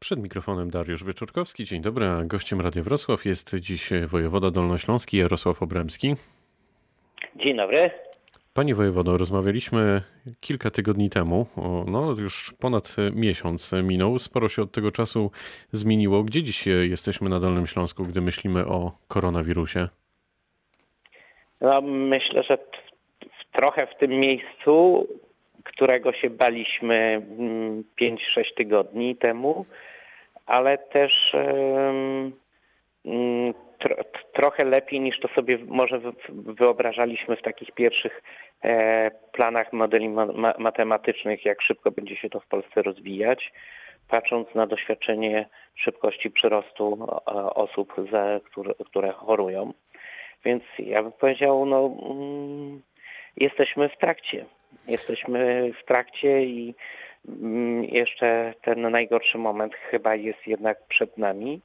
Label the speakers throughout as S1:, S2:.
S1: Przed mikrofonem Dariusz Wieczorkowski. Dzień dobry, a gościem Radia Wrocław jest dziś wojewoda dolnośląski Jarosław Obremski.
S2: Dzień dobry.
S1: Panie wojewodo, rozmawialiśmy kilka tygodni temu, no już ponad miesiąc minął, sporo się od tego czasu zmieniło. Gdzie dziś jesteśmy na Dolnym Śląsku, gdy myślimy o koronawirusie?
S2: No, myślę, że trochę w tym miejscu, którego się baliśmy 5-6 mm, tygodni temu, ale też um, tro, trochę lepiej niż to sobie może wyobrażaliśmy w takich pierwszych e, planach modeli ma matematycznych, jak szybko będzie się to w Polsce rozwijać, patrząc na doświadczenie szybkości przyrostu e, osób, które, chorują. Więc ja bym powiedział, no, mm, jesteśmy w trakcie. Jesteśmy w trakcie i mm, jeszcze ten najgorszy moment chyba jest jednak przed nami.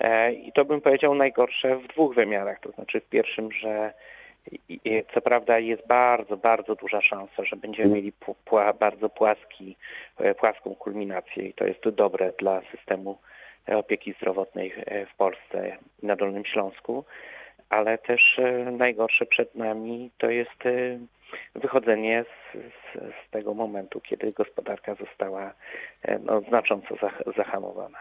S2: E, I to bym powiedział najgorsze w dwóch wymiarach. To znaczy w pierwszym, że co prawda jest bardzo, bardzo duża szansa, że będziemy mieli bardzo płaski, e, płaską kulminację i to jest dobre dla systemu opieki zdrowotnej w Polsce na Dolnym Śląsku, ale też e, najgorsze przed nami to jest wychodzenie z, z, z, tego momentu, kiedy gospodarka została e, no, znacząco zahamowana.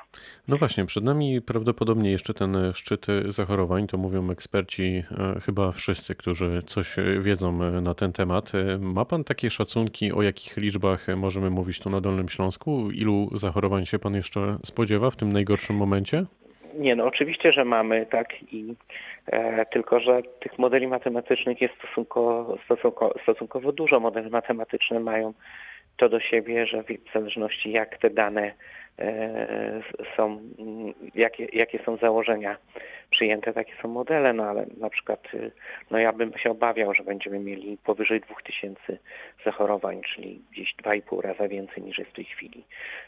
S1: No właśnie, przed nami prawdopodobnie jeszcze ten szczyt zachorowań, to mówią eksperci, e, chyba wszyscy, którzy coś wiedzą e, na ten temat. Ma pan takie szacunki, o jakich liczbach możemy mówić tu na Dolnym Śląsku? Ilu zachorowań się pan jeszcze spodziewa w tym najgorszym momencie?
S2: Nie, no oczywiście, że mamy, tak, i e, tylko, że tych modeli matematycznych jest stosunkowo, stosunkowo, stosunkowo dużo. Modele matematyczne mają to do siebie, że w zależności jak te dane e, są, jakie, jakie są założenia przyjęte, takie są modele, no ale na przykład y, no ja bym się obawiał, że będziemy mieli powyżej 2000 zachorowań, czyli gdzieś 2,5 raza więcej niż jest w tej chwili.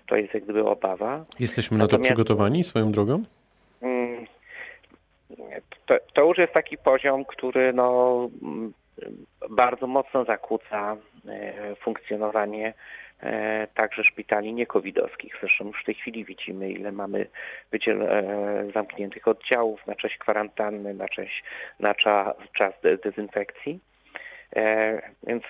S2: To jest jak gdyby obawa.
S1: Jesteśmy na to przygotowani swoją drogą?
S2: To, to już jest taki poziom, który no, bardzo mocno zakłóca e, funkcjonowanie e, także szpitali niekowidowskich. Zresztą już w tej chwili widzimy, ile mamy wydziel, e, zamkniętych oddziałów na cześć kwarantanny, na, cześć, na czas, czas dezynfekcji. E, więc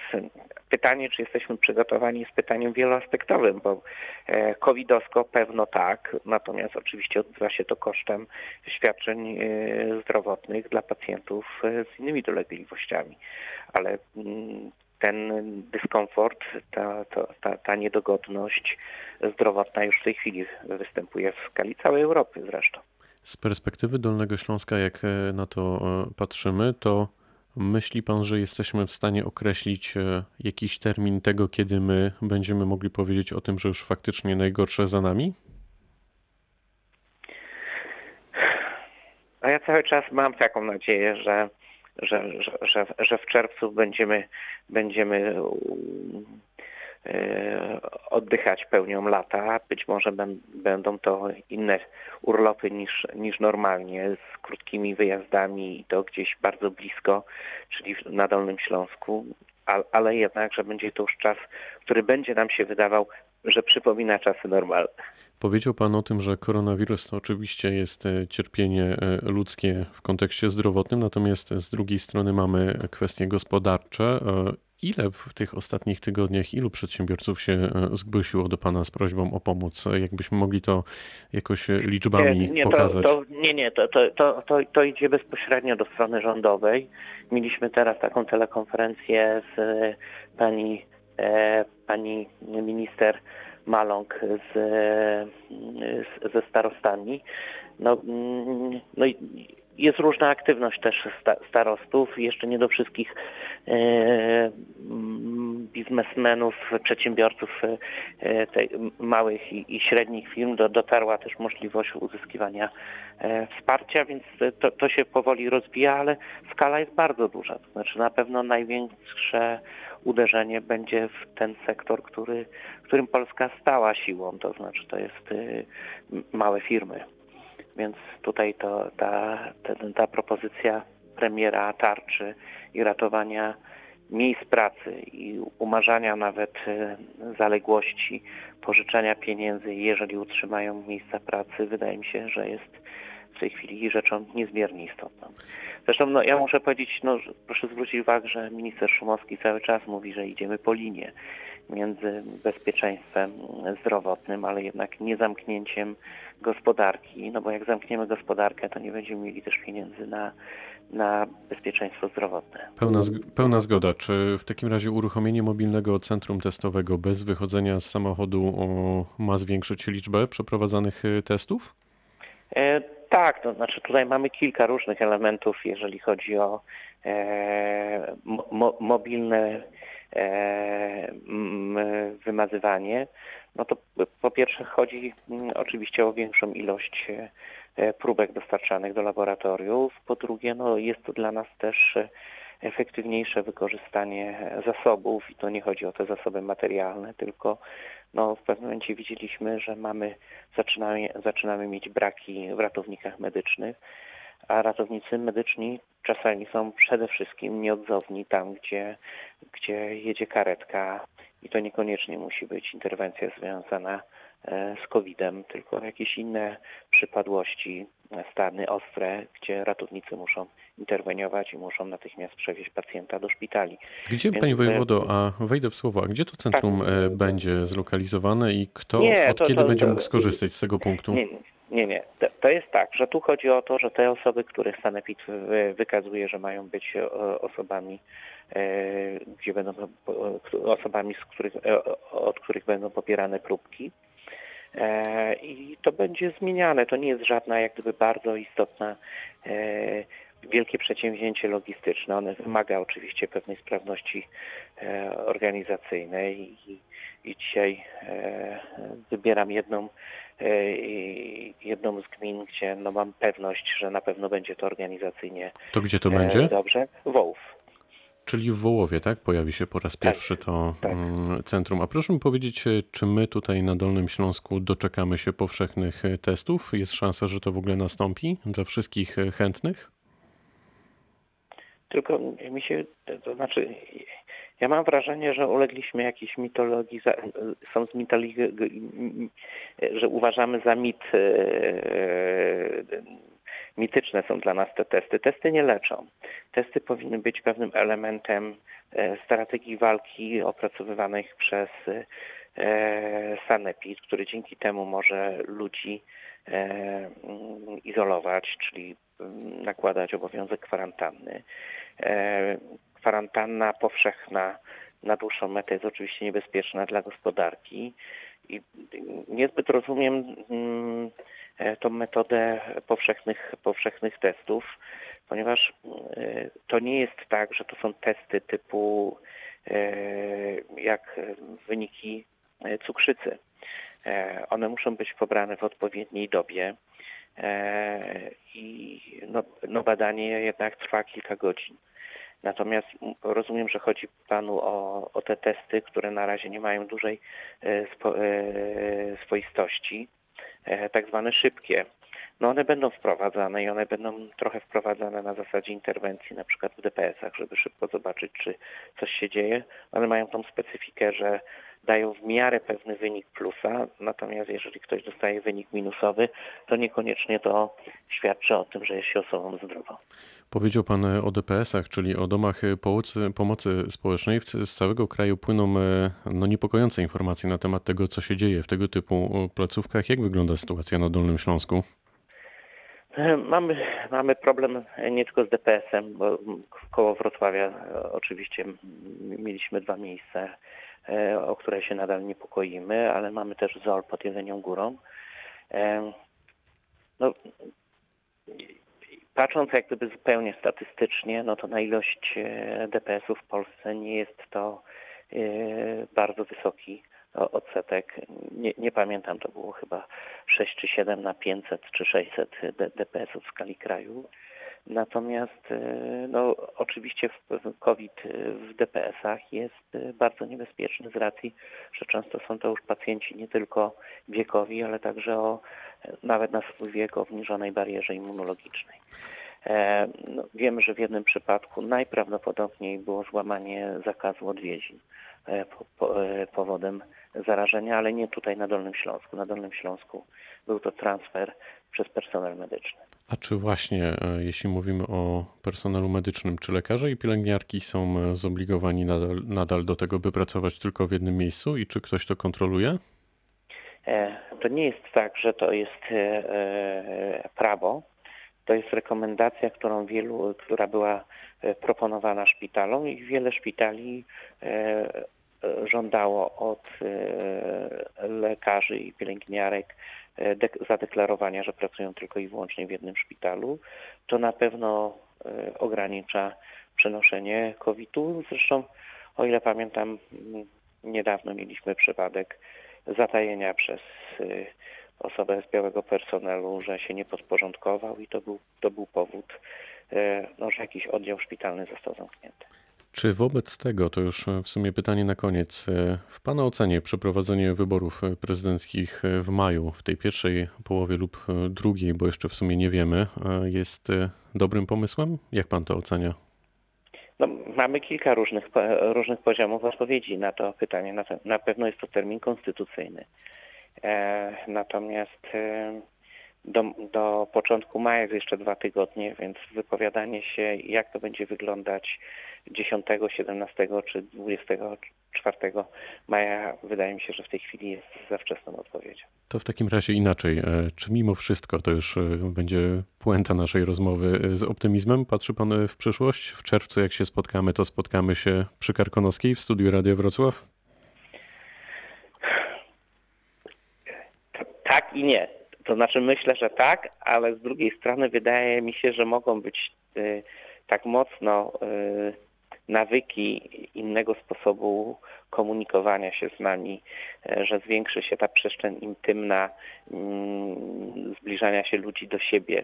S2: pytanie, czy jesteśmy przygotowani, jest pytaniem wieloaspektowym, bo e, covidowsko pewno tak, natomiast oczywiście odbywa się to kosztem świadczeń e, zdrowotnych dla pacjentów z innymi dolegliwościami. Ale mm, ten dyskomfort, ta, ta, ta, ta niedogodność zdrowotna już w tej chwili występuje w skali całej Europy zresztą.
S1: Z perspektywy Dolnego Śląska, jak na to patrzymy, to Myśli pan, że jesteśmy w stanie określić e, jakiś termin tego, kiedy my będziemy mogli powiedzieć o tym, że już faktycznie najgorsze za nami?
S2: A ja cały czas mam taką nadzieję, że, że, że, że, w czerwcu będziemy, będziemy oddychać pełnią lata. Być może będą to inne urlopy niż, niż normalnie, z krótkimi wyjazdami i to gdzieś bardzo blisko, czyli na Dolnym Śląsku, ale jednak, że będzie to już czas, który będzie nam się wydawał, że przypomina czasy normalne.
S1: Powiedział Pan o tym, że koronawirus to oczywiście jest e, cierpienie e, ludzkie w kontekście zdrowotnym, natomiast z drugiej strony mamy kwestie gospodarcze Ile w tych ostatnich tygodniach, ilu przedsiębiorców się e, zgłosiło do Pana z prośbą o pomoc? Jakbyśmy mogli to jakoś liczbami nie, nie, pokazać?
S2: To, to, nie, nie, to, to, to, to idzie bezpośrednio do strony rządowej. Mieliśmy teraz taką telekonferencję z e, pani, e, pani minister Maląg z, z, ze starostami. No, mm, no i jest różna aktywność też starostów. Jeszcze nie do wszystkich e, biznesmenów, przedsiębiorców e, małych i, średnich firm dotarła też możliwość uzyskiwania e, wsparcia, więc to, to się powoli rozwija, ale skala jest bardzo duża. To znaczy na pewno największe uderzenie będzie w ten sektor, który, którym Polska stała siłą, to znaczy to jest małe firmy. Więc tutaj to, ta, ta, ta propozycja premiera tarczy i ratowania miejsc pracy i umarzania nawet zaległości, pożyczania pieniędzy, jeżeli utrzymają miejsca pracy, wydaje mi się, że jest w tej chwili rzeczą niezmiernie istotną. Zresztą no, ja muszę powiedzieć, no, proszę zwrócić uwagę, że minister Szumowski cały czas mówi, że idziemy po linie między bezpieczeństwem zdrowotnym, ale jednak nie zamknięciem gospodarki, no bo jak zamkniemy gospodarkę, to nie będziemy mieli też pieniędzy na, na bezpieczeństwo zdrowotne.
S1: Pełna, pełna zgoda. Czy w takim razie uruchomienie mobilnego centrum testowego bez wychodzenia z samochodu o, ma zwiększyć liczbę przeprowadzanych y, testów?
S2: E, tak, to znaczy tutaj mamy kilka różnych elementów, jeżeli chodzi o e, mo, mobilne wymazywanie. No to po pierwsze chodzi oczywiście o większą ilość e, próbek dostarczanych do laboratoriów. Po drugie, no jest to dla nas też efektywniejsze wykorzystanie zasobów i to nie chodzi o te zasoby materialne, tylko no, w pewnym momencie widzieliśmy, że mamy, zaczynamy, zaczynamy mieć braki w ratownikach medycznych, a ratownicy medyczni czasami są przede wszystkim nieodzowni tam, gdzie, gdzie jedzie karetka. I to niekoniecznie musi być interwencja związana e, z COVID-em, tylko jakieś inne przypadłości, stany ostre, gdzie ratownicy muszą interweniować i muszą natychmiast przewieźć pacjenta do szpitali.
S1: Gdzie, Więc, Panie Wojewodo, a wejdę w słowo, a gdzie to centrum tak, e, będzie zlokalizowane i kto nie, od to, kiedy to, będzie mógł skorzystać z tego punktu?
S2: Nie, nie, nie. To jest tak, że tu chodzi o to, że te osoby, których Sanepid wykazuje, że mają być e, osobami, e, gdzie będą osobami, z których, od których będą popierane próbki, i to będzie zmieniane. To nie jest żadna jak gdyby bardzo istotna wielkie przedsięwzięcie logistyczne. One wymaga oczywiście pewnej sprawności e, organizacyjnej i, dzisiaj e, wybieram jedną, e, jedną z gmin, gdzie no mam pewność, że na pewno będzie to organizacyjnie
S1: To gdzie to będzie?
S2: Dobrze. Wołów.
S1: Czyli w Wołowie, tak? Pojawi się po raz tak, pierwszy to tak. Mm, centrum. A proszę mi powiedzieć, czy my tutaj na Dolnym Śląsku doczekamy się powszechnych testów? Jest szansa, że to w ogóle nastąpi dla wszystkich chętnych?
S2: Tylko mi się, to znaczy, ja mam wrażenie, że ulegliśmy jakiejś mitologii, są z mitologii, że uważamy za mit, e, mityczne są dla nas te testy. Testy nie leczą. Testy powinny być pewnym elementem e, strategii walki opracowywanych przez e, Sanepid, który dzięki temu może ludzi izolować, czyli nakładać obowiązek kwarantanny. E, kwarantanna powszechna na dłuższą metę jest oczywiście niebezpieczna dla gospodarki i niezbyt rozumiem mm, e, tą metodę powszechnych, powszechnych testów, ponieważ e, to nie jest tak, że to są testy typu jak wyniki cukrzycy. One muszą być pobrane w odpowiedniej dobie. E, i no, no badanie jednak trwa kilka godzin. Natomiast rozumiem, że chodzi Panu o, o te testy, które na razie nie mają dużej e, spo, e, swoistości, tak zwane szybkie. No one będą wprowadzane i one będą trochę wprowadzane na zasadzie interwencji, na przykład w DPS-ach, żeby szybko zobaczyć, czy coś się dzieje. One mają tą specyfikę, że dają w miarę pewny wynik plusa, natomiast jeżeli ktoś dostaje wynik minusowy, to niekoniecznie to świadczy o tym, że jest się osobą zdrową.
S1: Powiedział Pan o DPS-ach, czyli o domach pomocy, społecznej. Z całego kraju płyną e, no, niepokojące informacje na temat tego, co się dzieje w tego typu placówkach. Jak wygląda sytuacja na Dolnym Śląsku?
S2: E, mamy, mamy problem nie tylko z DPS-em, bo koło Wrocławia e, oczywiście mieliśmy dwa miejsca E, o które się nadal niepokoimy, ale mamy też ZOL pod Jelenią Górą. E, no, patrząc jak gdyby zupełnie statystycznie, no to na ilość e, DPS-ów w Polsce nie jest to bardzo wysoki odsetek. Nie, nie, pamiętam, to było chyba 6 czy 7 na 500 czy 600 DPS-ów w skali kraju. Natomiast e, no, oczywiście COVID w DPS-ach jest e, bardzo niebezpieczny z racji, że często są to już pacjenci nie tylko wiekowi, ale także o, nawet na swój wiek obniżonej barierze immunologicznej. E, no, wiemy, że w jednym przypadku najprawdopodobniej było złamanie zakazu odwiedzin e, e, powodem zarażenia, ale nie tutaj na Dolnym Śląsku. Na Dolnym Śląsku był to transfer przez personel medyczny.
S1: A czy właśnie, jeśli mówimy o personelu medycznym, czy lekarze i pielęgniarki są zobligowani nadal, nadal do tego, by pracować tylko w jednym miejscu i czy ktoś to kontroluje?
S2: To nie jest tak, że to jest prawo. To jest rekomendacja, którą wielu, która była e, proponowana szpitalom i wiele szpitali e, e, żądało od lekarzy i pielęgniarek zadeklarowania, że pracują tylko i wyłącznie w jednym szpitalu. To na pewno ogranicza przenoszenie COVID-u. Zresztą, o ile pamiętam, niedawno mieliśmy przypadek zatajenia przez osobę z białego personelu, że się nie podporządkował i to był, to był powód, e, no, że jakiś oddział szpitalny został zamknięty.
S1: Czy wobec tego, to już w sumie pytanie na koniec, e, w Pana ocenie przeprowadzenie wyborów prezydenckich w maju, w tej pierwszej połowie lub drugiej, bo jeszcze w sumie nie wiemy, e, jest dobrym pomysłem? Jak Pan to ocenia?
S2: No, mamy kilka różnych, różnych poziomów odpowiedzi na to pytanie. Na, na pewno jest to termin konstytucyjny. E, natomiast e, do, do początku maja jest jeszcze dwa tygodnie, więc wypowiadanie się, jak to będzie wyglądać 10, 17 czy 24 maja, wydaje mi się, że w tej chwili jest za wczesną odpowiedzią.
S1: To w takim razie inaczej. E, czy mimo wszystko, to już będzie puenta naszej rozmowy, z optymizmem patrzy Pan w przyszłość? W czerwcu, jak się spotkamy, to spotkamy się przy Karkonoskiej w studiu Radia Wrocław?
S2: Tak i nie. To znaczy myślę, że tak, ale z drugiej strony wydaje mi się, że mogą być y, tak mocno y, nawyki innego sposobu komunikowania się z nami, y, że zwiększy się ta przestrzeń intymna, mm, zbliżania się ludzi do siebie,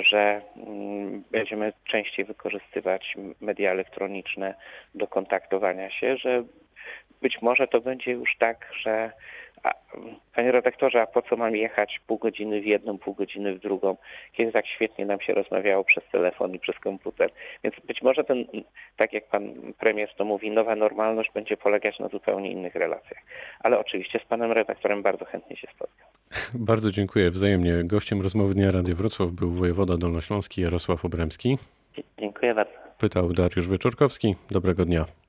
S2: że mm, będziemy częściej wykorzystywać media elektroniczne do kontaktowania się, że być może to będzie już tak, że a, panie redaktorze, a po co mam jechać pół godziny w jedną, pół godziny w drugą, kiedy tak świetnie nam się rozmawiało przez telefon i przez komputer. Więc być może ten, tak jak pan premier to mówi, nowa normalność będzie polegać na zupełnie innych relacjach. Ale oczywiście z panem redaktorem bardzo chętnie się spotkam.
S1: Bardzo dziękuję wzajemnie. Gościem rozmowy Dnia Rady Wrocław był wojewoda dolnośląski Jarosław Obremski.
S2: Dziękuję bardzo.
S1: Pytał Dariusz Wieczorkowski. Dobrego dnia.